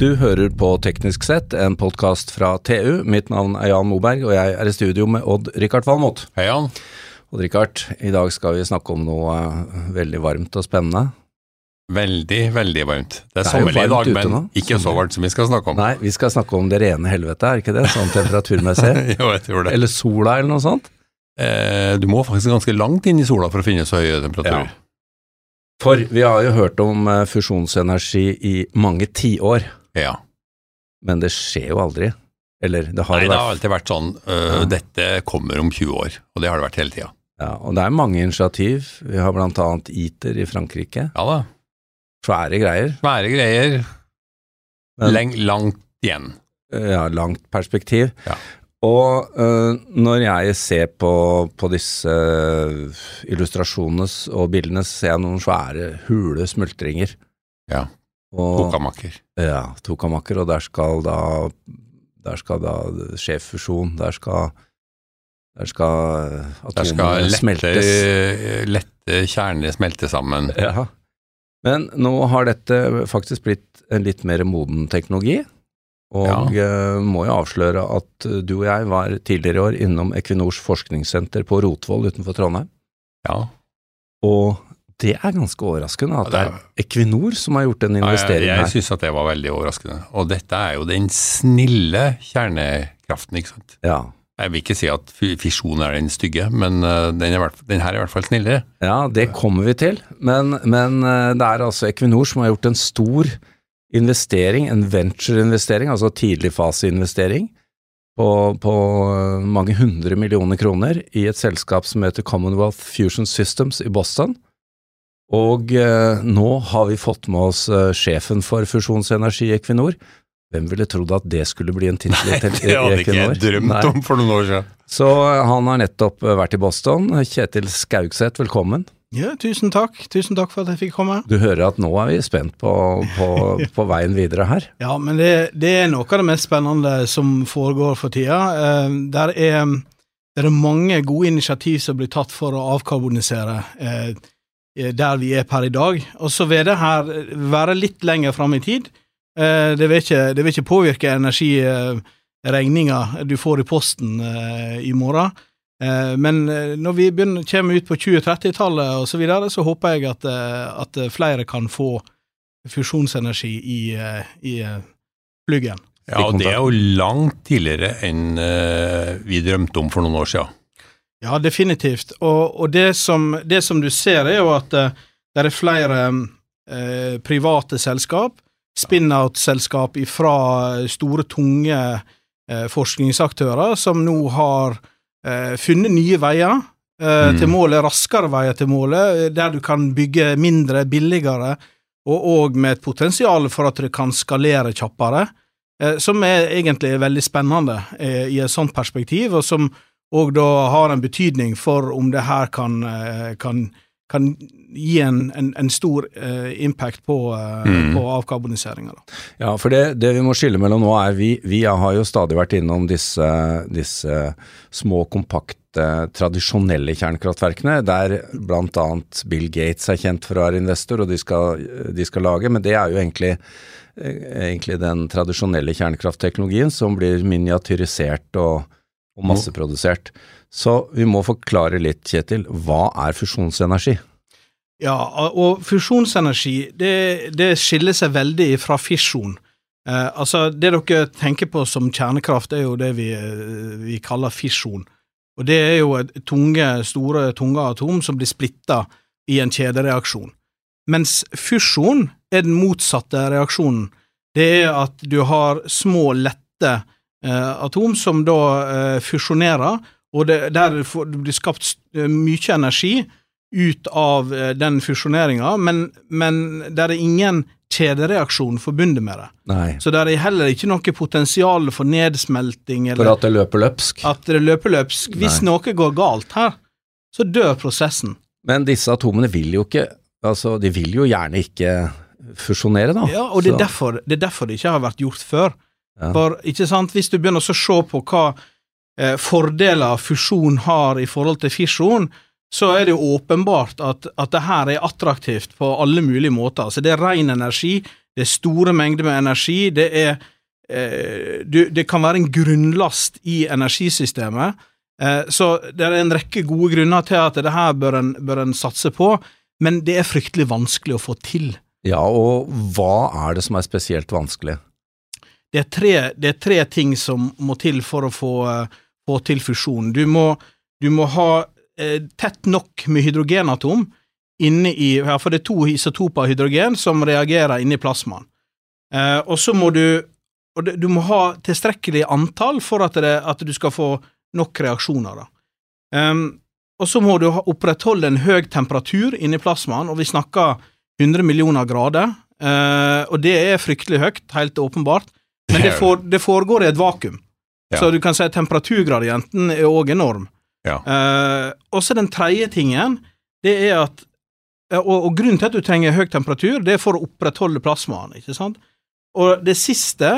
Du hører på Teknisk sett, en podkast fra TU. Mitt navn er Jan Moberg, og jeg er i studio med Odd-Rikard Valmot. Hei, Jan. Odd-Rikard, i dag skal vi snakke om noe eh, veldig varmt og spennende. Veldig, veldig varmt. Det er, Det er sommerlig i dag, men ikke så varmt som vi skal snakke om. Nei, vi skal snakke om det rene helvete, er ikke det? Sånn temperaturmessig. jo, jeg tror det. Eller sola, eller noe sånt. Eh, du må faktisk ganske langt inn i sola for å finne så høye temperaturer. For vi har jo hørt om eh, fusjonsenergi i mange tiår, Ja. men det skjer jo aldri. Eller det har Nei, vært... det har alltid vært sånn øh, Ja. Dette kommer om 20 år, og det har det vært hele tida. ja, Og det er mange initiativ. Vi har blant annet ITER i Frankrike. Ja da. Svære greier. Svære greier. Men- Leng, langt igjen. ja, langt perspektiv. Ja. Og øh, når jeg ser på, på disse øh, illustrasjonene og bildene, så ser jeg noen svære, hule smultringer. Ja. Og, Kokamakker. ja, Tokamakker. og der skal da der skal da sjeffusjon. Der skal, der skal skal atomene smeltes. lette kjerner smelte sammen. Ja. Men nå har dette faktisk blitt en litt mer moden teknologi, og ja. må jo avsløre at eh, du og jeg var tidligere i år innom Equinors forskningssenter på Rotvoll utenfor Trondheim, Ja. og det er ganske overraskende at det er Equinor som har gjort den Ja, jeg jeg her. syns at det var veldig overraskende. Og dette er jo den snille kjernekraften, ikke sant. Ja. Jeg vil ikke si at fi- fisjon er den stygge, men øh, den, er den her er i hvert fall snillere. ja, det kommer vi til, men, men eh, det er altså Equinor som har gjort en stor investering, en venture-investering, altså tidligfaseinvestering, på, på eh, mange hundre millioner kroner i et selskap som heter Commonwealth Fusion Systems i Boston. Og eh, nå har vi fått med oss eh, sjefen for fusjonsenergi i Equinor. Hvem ville trodd at det skulle bli en tittel i, Det hadde ikke jeg drømt Nei. om for noen år siden. Så eh, han har nettopp eh, vært i Boston. Kjetil Skaugseth, velkommen. Ja, tusen takk. Tusen takk for at jeg fikk komme. Du hører at nå er vi spent på, på, på veien videre her. Ja, men det, det er noe av det mest spennende som foregår for tida. Eh, der, er, der er mange gode initiativ som blir tatt for å avkarbonisere eh, der vi er per i dag. Og så vil det her være litt lenger fram i tid. Eh, det, vil ikke, det vil ikke påvirke energiregninga du får i posten eh, i morgen. Eh, Men eh, når vi begynner, kommer ut på 2030-tallet og så videre, så håper jeg at, eh, at flere kan få fusjonsenergi i, eh, i eh, pluggen. Ja, og det er jo langt tidligere enn vi drømte om for noen år siden. Ja, definitivt. Og, og det, som, det som du ser, er jo at uh, det er flere uh, private selskap, spin-out-selskap fra store, tunge uh, forskningsaktører, som nå har funnet nye veier Mm. til målet, raskere veier til målet, der du kan bygge mindre, billigere, og, òg med et potensial for at du kan skalere kjappere, som er egentlig veldig spennende i et sånt perspektiv, og som og da har en betydning for om det her kan, eh, kan, kan gi en, en, en stor eh, impact på, eh, Mm. på avkarboniseringa. Ja, for det, det vi må skille mellom nå er vi, vi har jo stadig vært innom disse, disse små, kompakte, tradisjonelle kjernekraftverkene, der bl.a. Bill Gates er kjent for å være investor, og de skal, de skal lage, men det er jo egentlig, egentlig den tradisjonelle kjernekraftteknologien som blir miniatyrisert og, og masseprodusert. Så vi må forklare litt, Kjetil, hva er fusjonsenergi? Ja, og fusjonsenergi, det, det skiller seg veldig fra fisjon. Eh, altså, det dere tenker på som kjernekraft, er jo det vi, eh, vi kaller fisjon. Og det er jo et tunge, store, tunge atom som blir splitta i en kjedereaksjon. Mens fusjon er den motsatte reaksjonen. Det er at du har små, lette atom som da eh, fusjonerer, og det, der det blir skapt eh, mye energi ut av eh, den fusjoneringa, men, men det er ingen kjedereaksjon forbundet med det. Nei, Så det er heller ikke noe potensial for nedsmelting for at det løper løpsk. at det løper løpsk. Hvis Nei. noe går galt her, så dør prosessen. Men disse atomene vil jo ikke Altså, de vil jo gjerne ikke fusjonere, da. Ja, og det er, derfor, det er derfor det ikke har vært gjort før. Ja. For ikke sant, hvis du begynner å se på hva eh, fordeler fusjon har i forhold til fisjon, så er det jo åpenbart at, at det her er attraktivt på alle mulige måter. Altså det er ren energi, det er store mengder med energi, det er eh, du, Det kan være en grunnlast i energisystemet. Eh, så det er en rekke gode grunner til at det her bør en, bør en satse på, men det er fryktelig vanskelig å få til. Ja, og hva er det som er spesielt vanskelig? Det er tre, det er tre ting som må til for å få, eh, få til fusjon. Du må, du må ha eh, tett nok med hydrogenatom inne i ja, For det er to isotoper av hydrogen som reagerer inni plasmaen. Eh, og så må du og Du må ha tilstrekkelig antall for at, det, at du skal få nok reaksjoner. da. Um, og så må du opprettholde en høy temperatur inni plasmaen, og vi snakker 100 millioner grader. Uh, og det er fryktelig høyt, helt åpenbart, men det, for, det foregår i et vakuum. Ja. Så du kan si at temperaturgradienten er òg enorm. Ja. Uh, og så den tredje tingen, det er at og, og grunnen til at du trenger høy temperatur, det er for å opprettholde plasmaen, ikke sant? Og det siste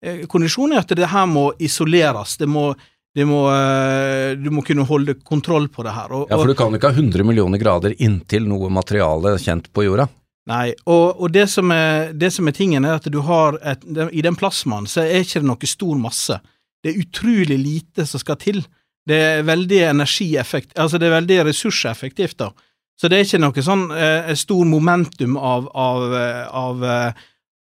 eh, kondisjonen er at det her må isoleres. Det må, det må, eh, du må kunne holde kontroll på det her. Og, Ja, for du kan ikke ha 100 millioner grader inntil noe materiale kjent på jorda. Nei, og, og det, som er, det som er tingen, er at du har et, I den plasmaen så er ikke det noe stor masse. Det er utrolig lite som skal til. Det er veldig energieffekt, altså det er veldig ressurseffektivt, da. Så det er ikke noe sånn eh, stor momentum av, av, eh, av, eh,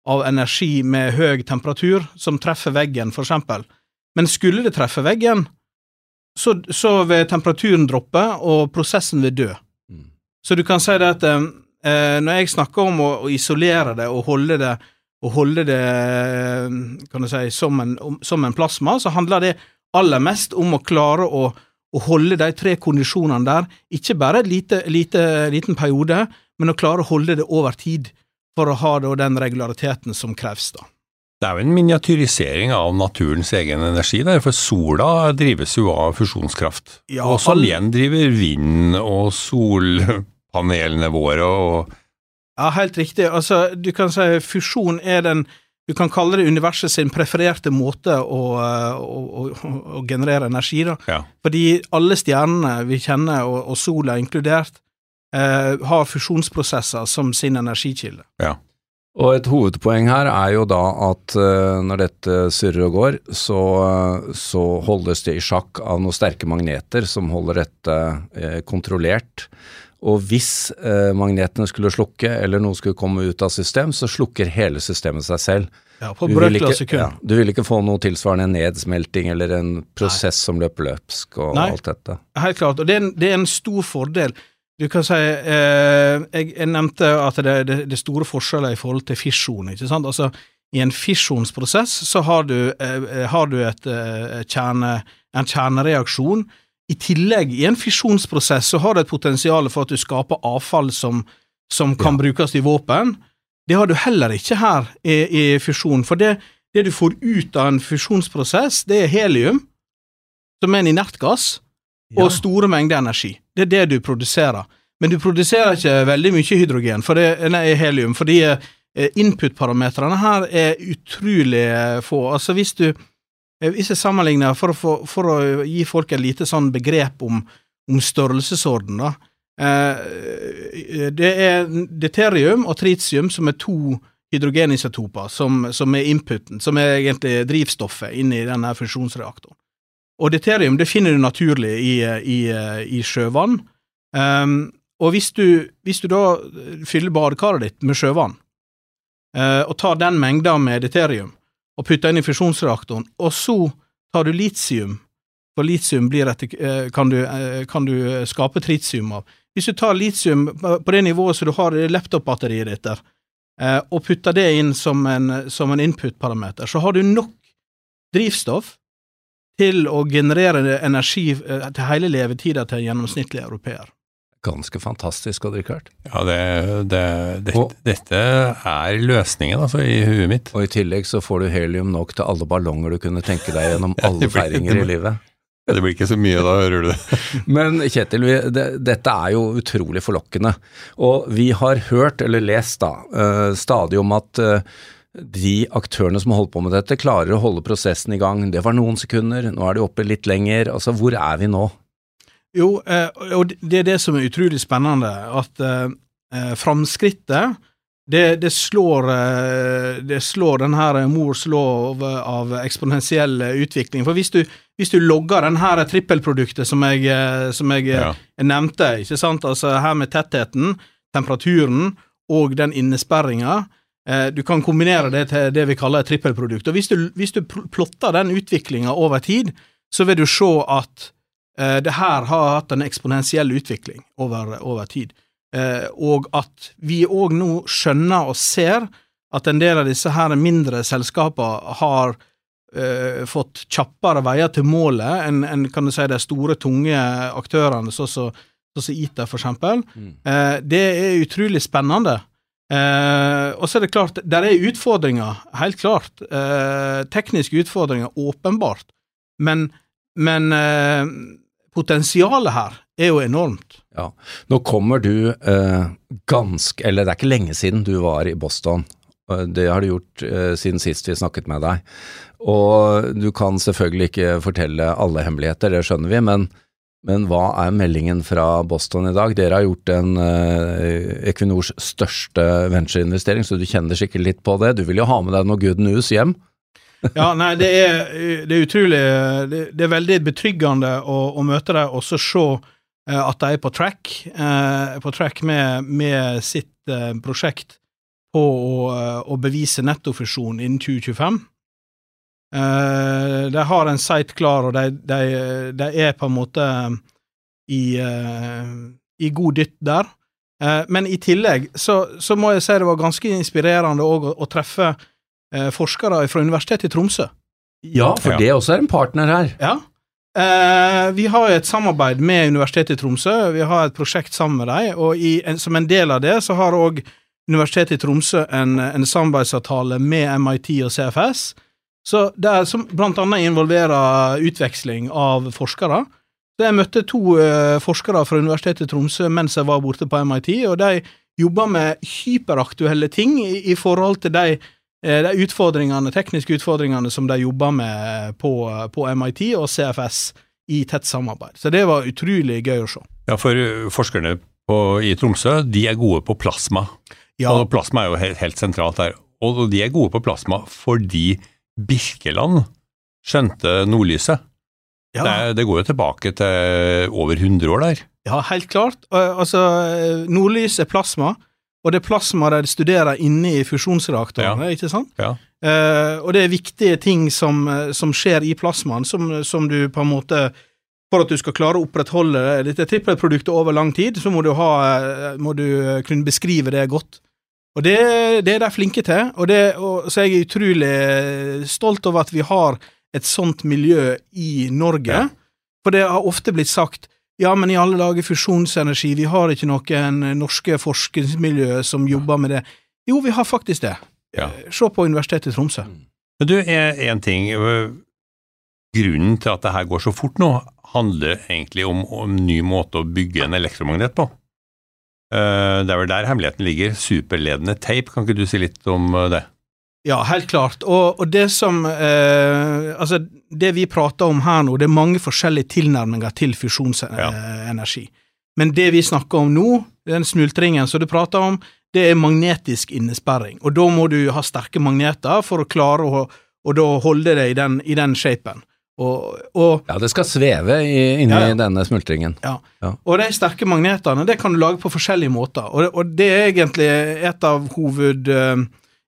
av energi med høy temperatur som treffer veggen, for eksempel. Men skulle det treffe veggen, så, så vil temperaturen droppe, og prosessen vil dø. Mm. Så du kan si det at eh, når jeg snakker om å, å isolere det og holde det, og holde det eh, si, som en, som en plasma, så handler det aller mest om å klare å, å holde de tre kondisjonene der, ikke bare en lite, lite, liten periode, men å klare å holde det over tid for å ha da, den regulariteten som kreves. da. Det er jo en miniatyrisering av naturens egen energi, der, for sola drives jo av fusjonskraft. Ja, og all- driver vind og solpanelene våre og Ja, helt riktig. Altså, du kan si fusjon er den Du kan kalle det universet sin prefererte måte å, å, å, å generere energi, da. ja. Fordi alle stjernene vi kjenner, og, og sola inkludert, eh, har fusjonsprosesser som sin energikilde. ja. Og et hovedpoeng her er jo da at eh, når dette surrer og går, så, så holdes det i sjakk av noen sterke magneter som holder dette eh, kontrollert. Og hvis eh, magnetene skulle slukke, eller noe skulle komme ut av system, så slukker hele systemet seg selv. Ja, på Du vil ikke- sekund. ja, du vil ikke få noe tilsvarende nedsmelting eller en prosess som løper løpsk og Nei. alt dette. Helt klart, og det er en, det er en stor fordel. Du kan si, eh, jeg, jeg nevnte at det, det, det er store forskjeller i forhold til fisjon. ikke sant? Altså, I en fisjonsprosess så har du, eh, har du et, eh, kjerne, en kjernereaksjon. I tillegg, i en fisjonsprosess så har det et potensial for at du skaper avfall som, som kan brukes i våpen. Det har du heller ikke her i, i fusjon. for det, det du får ut av en fusjonsprosess, det er helium, som er en inert gass og store mengder energi. Det er det du produserer. Men du produserer ikke veldig mye hydrogen, for det nei, helium, fordi eh, input-parametrene her er utrolig få. Altså hvis du eh, jeg sammenligner, for få, for å gi folk et lite sånn begrep om, om størrelsesorden, da. Eh, det er deterium og tritium som er to hydrogenisotoper som, som er inputen, som er egentlig drivstoffet inni denne fusjonsreaktoren. Og deterium det finner du naturlig i, i, i sjøvann. Um, og hvis du, hvis du da fyller badekaret ditt med sjøvann, uh, og tar den mengda med deuterium og putter inn i fusjonsreaktoren, og så tar du litium, for litium etter, eh, kan, du, eh, kan du skape tritium av. Hvis du tar litium på det nivået som du har i laptop-batteriet ditt der, eh, og putter det inn som en, som en input-parameter, så har du nok drivstoff til å generere energi til hele levetida til en gjennomsnittlig europeer. Ganske fantastisk, Odd-Rikard. Ja, det, det, det, Og- dette er løsningen, altså, i huet mitt. Og i tillegg så får du helium nok til alle ballonger du kunne tenke deg gjennom alle feiringer i livet. Ja, Det blir ikke så mye da, hører du det. Men Kjetil, vi, det, dette er jo utrolig forlokkende. Og vi har hørt, eller lest da, uh, stadig om at uh, de aktørene som holdt på med dette, klarer å holde prosessen i gang. Det var noen sekunder, nå er de oppe litt lenger. Altså, hvor er vi nå? Jo, eh, og det er det som er utrolig spennende, at eh, framskrittet det, det, slår, eh, det slår den her mors lov av eksponentiell utvikling. For hvis du, hvis du logger den her trippelproduktet som jeg, som jeg ja. nevnte, ikke sant, altså her med tettheten, temperaturen og den innesperringa, du kan kombinere det til det vi kaller et trippelprodukt. Og hvis du, hvis du plotter den utviklinga over tid, så vil du se at det her har hatt en eksponentiell utvikling over, over tid. Eh, og at vi òg nå skjønner og ser at en del av disse her mindre selskapene har eh, fått kjappere veier til målet enn en, kan du si, de store, tunge aktørene, sånn som så, så ITA, for eksempel. Mm. Eh, det er utrolig spennende. Uh, og så er det klart, der er utfordringer, helt klart. tekniske utfordringer, åpenbart. Men, men potensialet her er jo enormt. Ja. Nå kommer du eh, ganske Eller det er ikke lenge siden du var i Boston. Det har du gjort eh, siden sist vi snakket med deg. Og du kan selvfølgelig ikke fortelle alle hemmeligheter, det skjønner vi, men, men hva er meldingen fra Boston i dag? Dere har gjort en eh, Equinors største ventureinvestering, så du kjenner sikkert litt på det. Du vil jo ha med deg noe good news hjem? Ja, nei, det er, det er utrolig det, det, er veldig betryggende å, å møte deg og så se Eh, at de er på track, eh, på track med, med sitt eh, prosjekt på å, å bevise nettofusjon innen 2025. De har en site klar, og de, de, de er på en måte i, i god dytt der. Men i tillegg så, så, må jeg si det var ganske inspirerende å, å treffe forskere fra Universitetet i Tromsø. Ja, for ja. det også er en partner her. Ja, Eh, vi har et samarbeid med Universitetet i Tromsø. Vi har et prosjekt sammen med dem, og i, en, som en del av det så har òg Universitetet i Tromsø en, en, samarbeidsavtale med MIT og CFS, så det er som blant annet involverer utveksling av forskere. Så jeg møtte to uh, forskere fra Universitetet i Tromsø mens jeg var borte på MIT, og de jobber med hyperaktuelle ting i, i forhold til de Eh, de utfordringene, tekniske utfordringene som de jobber med på, på, MIT og CFS i tett samarbeid. Så det var utrolig gøy å se. Ja, for eh, forskerne på, i Tromsø de er gode på plasma. Ja. Og plasma er jo helt, helt sentralt her. Og de er gode på plasma fordi Birkeland skjønte nordlyset. Ja. Det, det, går jo tilbake til over 100 år der. Ja, helt klart. Altså, nordlys er plasma. Og det er plasma de studerer inne i fusjonsreaktorene, ja. ikke sant? Ja. Uh, og det er viktige ting som, som skjer i plasmaen, som, som, du på en måte For at du skal klare å opprettholde dette trippelproduktet over lang tid, så må du, ha, må du kunne beskrive det godt. Og det, det er de flinke til, og, det, og så er jeg utrolig stolt over at vi har et sånt miljø i Norge. Ja. For det har ofte blitt sagt ja, men i alle dager fusjonsenergi, vi har ikke noen norske forskningsmiljø som jobber med det. Jo, vi har faktisk det. Ja. Se på Universitetet i Tromsø. Men du, en ting. Grunnen til at det her går så fort nå, handler egentlig om, om en ny måte å bygge en elektromagnet på. Eh, det er vel der hemmeligheten ligger. Superledende teip, kan ikke du si litt om eh, det? Ja, helt klart. Og, og det som eh, Altså, det vi prater om her nå, det er mange forskjellige tilnærminger til fusjonsenergi. Ja. Men det vi snakker om nå, den smultringen som du prater om, det er magnetisk innesperring. Og da må du ha sterke magneter for å klare å, å holde det i den, i den shapen. Og, og, ja, det skal sveve i, inni ja, ja. denne smultringen. Ja. ja. Og de sterke magnetene det kan du lage på forskjellige måter, og, og det er egentlig et av hoved... Uh,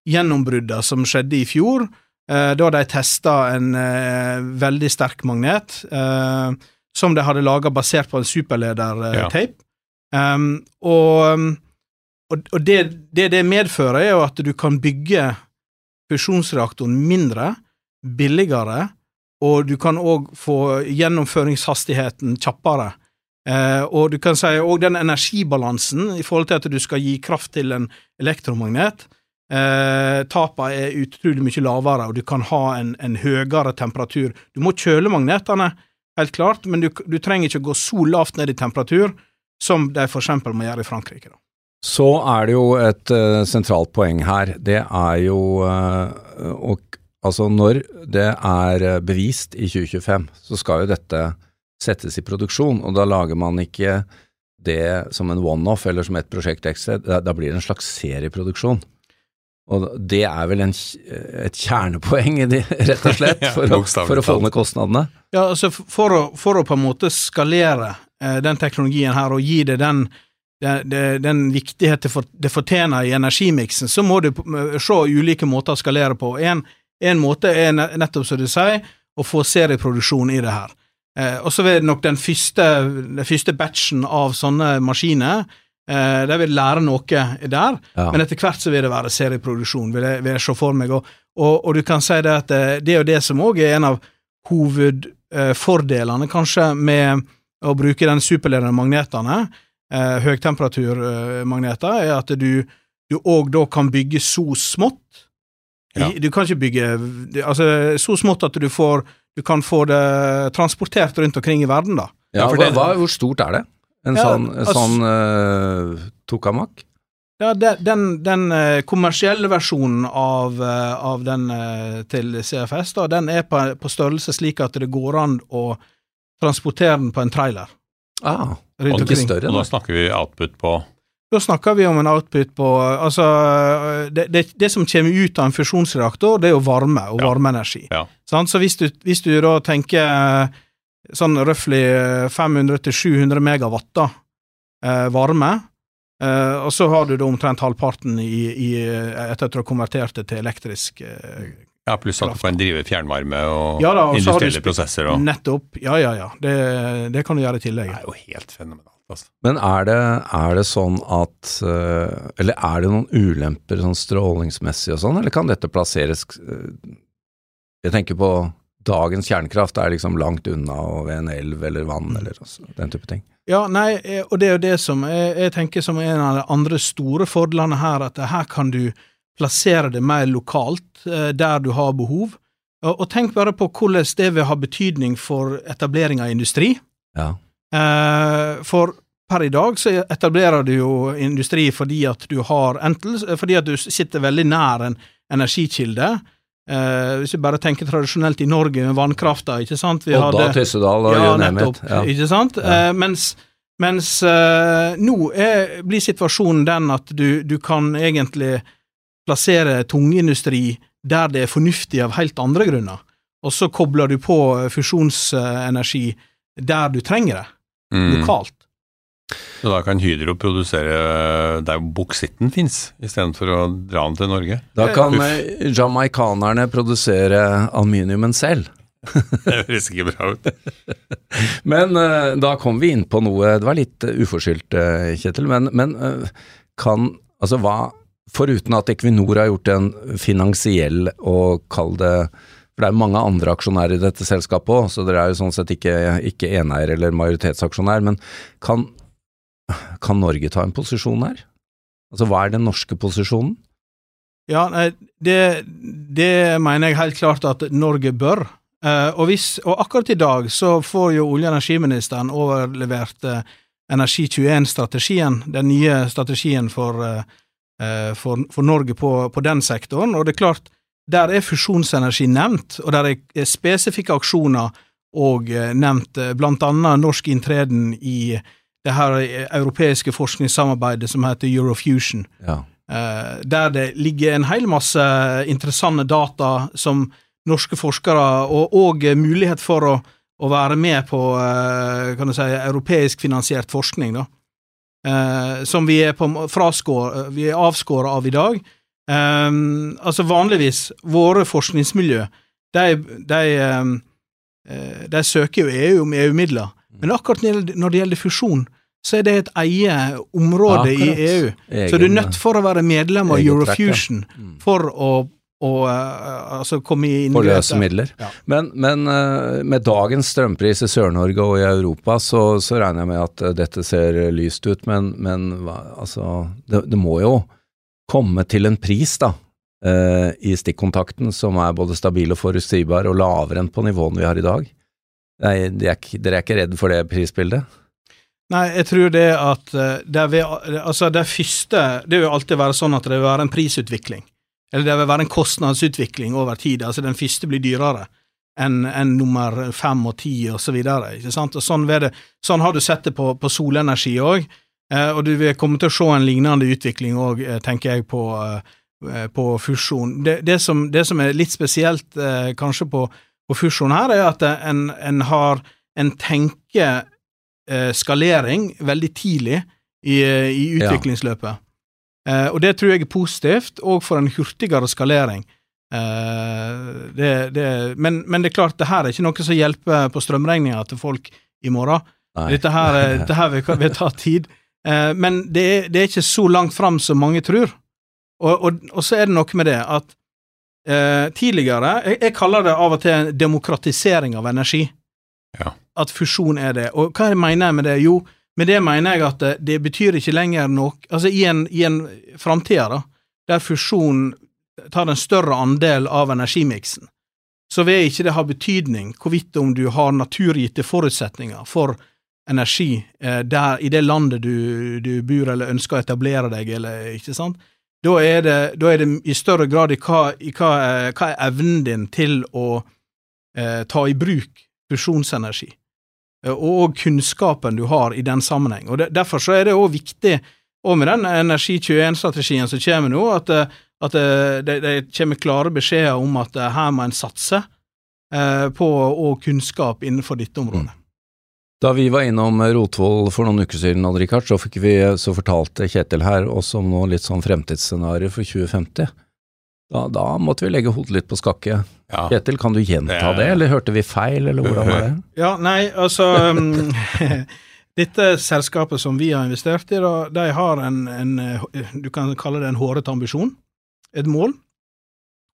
gjennombruddene som skjedde i fjor, eh, da de testa en eh, veldig sterk magnet eh, som de hadde laga basert på en superleder-tape. Ja. Um, og, og det, det, det medfører, er jo at du kan bygge fusjonsreaktoren mindre, billigere, og du kan òg få gjennomføringshastigheten kjappere. Eh, og du kan si òg den energibalansen i forhold til at du skal gi kraft til en elektromagnet, Eh, Tapene er utrolig mye lavere, og du kan ha en, en høyere temperatur. Du må kjøle magnetene, helt klart, men du, du, trenger ikke gå så lavt ned i temperatur som de for eksempel må gjøre i Frankrike. Da. Så er det jo et uh, sentralt poeng her. Det er jo uh, og, Altså, når det er bevist i 2025, så skal jo dette settes i produksjon, og da lager man ikke det som en one-off eller som et prosjekt ekstra, da blir det en slags serieproduksjon. Og det er vel en, et kjernepoeng i de, rett og slett, for, å, for å få ned kostnadene? Ja, altså for å, for å på en måte skalere eh, den teknologien her og gi det den, den, den viktigheten for, det fortjener i energimiksen, så må du se ulike måter å skalere på. En, en måte er nettopp som du sier, å få serieproduksjon i det her. Eh, og så vil nok den første, den første batchen av sånne maskiner eh, de vil lære noe der, ja. men etter hvert så vil det være serieproduksjon, vil jeg, vil jeg se for meg. Og, og, og, du kan si det at det, det er jo det som òg er en av hovedfordelene, kanskje, med å bruke den superledende magnetene, eh, høytemperaturmagneter, er at du òg da kan bygge så smått. Ja. Du kan ikke bygge altså så smått at du får du kan få det transportert rundt omkring i verden, da. Ja, for det, hva, Hvor stort er det? En ja, sånn, altså, sånn uh, tokamak? Ja, den, den, den uh, kommersielle versjonen av, uh, av den til CFS, da, den er på, på, størrelse slik at det går an å transportere den på en trailer. Ah, og ikke større, og da snakker vi output på da snakker vi om en output på Altså, det, det, det, som kommer ut av en fusjonsreaktor, det er jo varme og ja. varmeenergi. Ja. Så hvis du, hvis du, da tenker eh, sånn røftlig 500-700 megawatt da, eh, varme, eh, og så har du da omtrent halvparten i, i, etter at du har konvertert det til elektrisk ja, pluss at du kan drive fjernvarme og, ja, da, og industrielle prosesser. Og... Nettopp. Ja, ja, ja. Det, det, kan du gjøre i tillegg. Det er jo helt fenomenalt. Altså. Men er det, er det, sånn at eh, Eller er det noen ulemper sånn strålingsmessig og sånn, eller kan dette plasseres eh, Jeg tenker på dagens kjernekraft er liksom langt unna og ved en elv eller vann eller altså, den type ting. Ja, nei, eh, og det er jo det som jeg, jeg tenker som en av de andre store fordelene her, at her kan du plassere det mer lokalt der du har behov. Og, tenk bare på hvordan det vil ha betydning for etablering av industri. Ja. Eh, for per i dag så etablerer du jo industri fordi at du har enten fordi at du sitter veldig nær en energikilde. Eh, hvis vi bare tenker tradisjonelt i Norge med vannkrafta, ikke sant vi Odda, hadde, Tyssedal og ja, nettopp, ja. ikke sant? Ja. Uh, mens mens uh, nå er, blir situasjonen den at du, du kan egentlig plassere tungindustri der det er fornuftig av helt andre grunner, og så kobler du på fusjonsenergi der du trenger det mm. lokalt. Så da kan Hydro produsere der boksitten fins, istedenfor å dra den til Norge? Da kan Uff. jamaicanerne produsere aluminiumen selv. det høres ikke bra ut. men uh, da kom vi inn på noe Det var litt uh, uforskyldt, uh, Kjetil, men, men kan Altså hva Foruten at Equinor har gjort en finansiell og kall det for det er mange andre aksjonærer i dette selskapet òg, så dere er jo sånn sett ikke, ikke eneier eller majoritetsaksjonær. Men kan, kan, Norge ta en posisjon her? Altså hva er den norske posisjonen? Ja, det, det mener jeg helt klart at Norge bør. Eh, og, hvis, og, akkurat i dag så får jo olje- og energiministeren overlevert eh, Energi21-strategien, den nye strategien for, eh, for, for Norge på, på, den sektoren. Og det er klart, der er fusjonsenergi nevnt, og der er spesifikke aksjoner og nevnt, blant annet norsk inntreden i det her eh, europeiske forskningssamarbeidet som heter Eurofusion. Ja. Der det ligger en hel masse interessante data som norske forskere, og, og mulighet for å, å, være med på kan du si, europeisk finansiert forskning, da. Som vi er, på, fraskår, vi er avskåret av i dag. Altså vanligvis, våre forskningsmiljø, de, de, de søker jo EU om EU-midler. Men akkurat når det gjelder fusjon, så er det et eget område ja, i EU. Egen, så du er nødt for å være medlem av Eurofusion mm. for å og uh, altså komme inn For løse midler. Ja. Men, men uh, med dagens strømpris i Sør-Norge og i Europa, så, så, regner jeg med at uh, dette ser lyst ut, men, men altså det, det, må jo komme til en pris da, eh, i stikkontakten som er både stabil og forutsigbar og lavere enn på nivåene vi har i dag? Nei, dere er, dere er ikke redd for det prisbildet? Nei, jeg tror det at eh, det, vil, altså det første Det vil alltid være sånn at det vil være en prisutvikling. Eller det vil være en kostnadsutvikling over tid. Altså den første blir dyrere enn en nummer fem og ti og så videre. ikke sant? Og sånn, det, sånn har du sett det på, på solenergi òg, eh, og du vil komme til å se en lignende utvikling òg, eh, tenker jeg, på, eh, på fusjon. Det, det, som, det, som, er litt spesielt eh, kanskje på, på, fusjonen her, er at en, en har en tenker eh, skalering veldig tidlig i, i utviklingsløpet. Ja. Eh, og det tror jeg er positivt, og for en hurtigere skalering. Eh, det, det, men, men, det er klart, det her er ikke noe som hjelper på strømregninga til folk i morgen. Dette her, dette her vil, vil, ta tid. Eh, men det er, det er, ikke så langt fram som mange tror. Og, og, og, så er det noe med det at eh, tidligere jeg, jeg, kaller det av og til en demokratisering av energi. Ja. At fusjon er det. Og hva mener jeg med det? Jo, med det mener jeg at det, det betyr ikke lenger noe Altså, i en, i en framtida, da, der fusjon tar en større andel av energimiksen, så vil ikke det ha betydning hvorvidt om du har naturgitte forutsetninger for energi eh, der i det landet du, du, bor eller ønsker å etablere deg, eller ikke sant? Da er det, da er det i større grad i hva, i hva, eh, hva er evnen din til å eh, ta i bruk fusjonsenergi. og, og kunnskapen du har i den sammenheng. Og Derfor så er det òg viktig, og med den Energi21-strategien som kommer nå, at, eh, at eh, det, det, kommer klare beskjeder om at her må en satse eh, på og kunnskap innenfor dette området. Da vi var innom Rotvoll for noen uker siden, Richard, så, vi, så fortalte Kjetil her også om noe litt sånn fremtidsscenario for 2050. Da, da, måtte vi legge hodet litt på skakke. Ja. Kjetil, kan du gjenta det, eller hørte vi feil, eller hvordan var det? Ja, nei, altså um, Dette selskapet som vi har investert i, da, de har en, en, du kan kalle det en hårete ambisjon, et mål,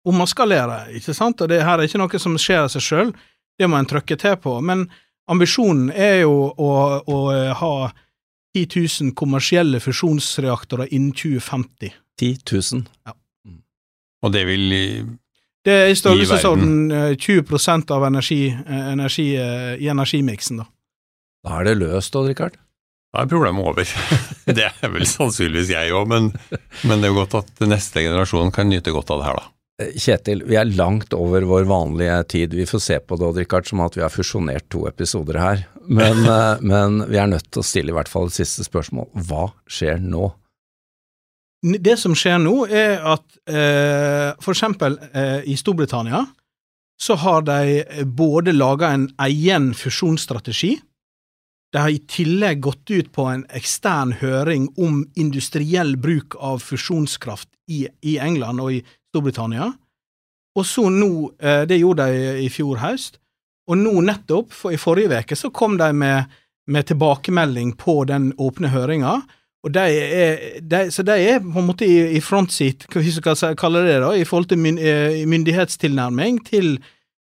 om å skalere, ikke sant? Og det her er ikke noe som skjer av seg sjøl, det må en trykke til på. Men ambisjonen er jo å, å ha 10 000 kommersielle fusjonsreaktorer innen 2050. 10 000? Ja. Og det vil Det er i størrelsesorden 20 eh, av energi, eh, energi, eh, i energimiksen, da. Da er det løst da, Rikard? Da er problemet over. det er vel sannsynligvis jeg òg, men, men, det er jo godt at neste generasjon kan nyte godt av det her, da. Kjetil, vi er langt over vår vanlige tid. Vi får se på det, Rikard, som at vi har fusjonert to episoder her. Men, men vi er nødt til å stille i hvert fall et siste spørsmål. Hva skjer nå? Det som skjer nå, er at eh, for eksempel eh, i Storbritannia så har de både laga en egen fusjonsstrategi, de har i tillegg gått ut på en ekstern høring om industriell bruk av fusjonskraft i, i England og i Storbritannia, og så nå, eh, det gjorde de i fjor høst, og nå nettopp, for i forrige uke, så kom de med, med tilbakemelding på den åpne høringa, og de er, de, så de er på en måte i, i frontseat, hva vi skal kalle det, da, i forhold til eh, myndighetstilnærming til,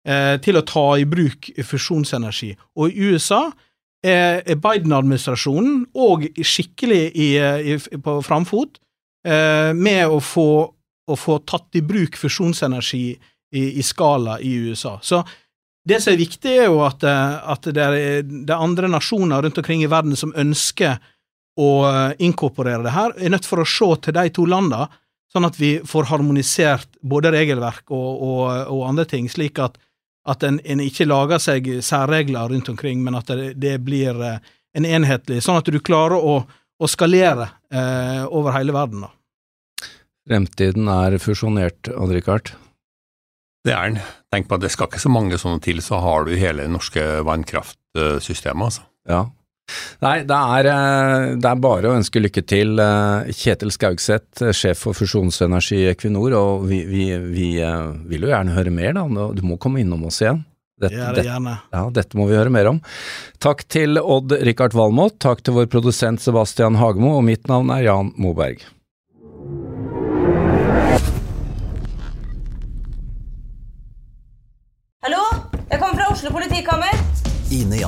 eh, til å ta i bruk fusjonsenergi. Og i USA er, Biden-administrasjonen òg skikkelig i, i, på framfot med å få, å få, tatt i bruk fusjonsenergi i, i, skala i USA. Så det som er viktig, er jo at, eh, at det, er, det er andre nasjoner rundt omkring i verden som ønsker å eh, inkorporere det her, er nødt for å se til de to landene, sånn at vi får harmonisert både regelverk og, og, og andre ting, slik at, at en, en, ikke lager seg særregler rundt omkring, men at det, det blir eh, en enhetlig, sånn at du klarer å, å skalere eh, over hele verden. da. Fremtiden er fusjonert, Odd-Rikard? Det er den. Tenk på at det skal ikke så mange sånne til, så har du hele det norske vannkraftsystemet, altså. Ja, Nei, det er, eh, det er, bare å ønske lykke til. Eh, Kjetil Skaugseth, eh, sjef for fusjonsenergi i Equinor, og vi, vi, vi, vil jo gjerne høre mer, da. Du må komme innom oss igjen. Dette, ja, det gjerne. ja, dette må vi høre mer om. Takk til Odd-Rikard Valmot, takk til vår produsent Sebastian Hagemo, og mitt navn er Jan Moberg.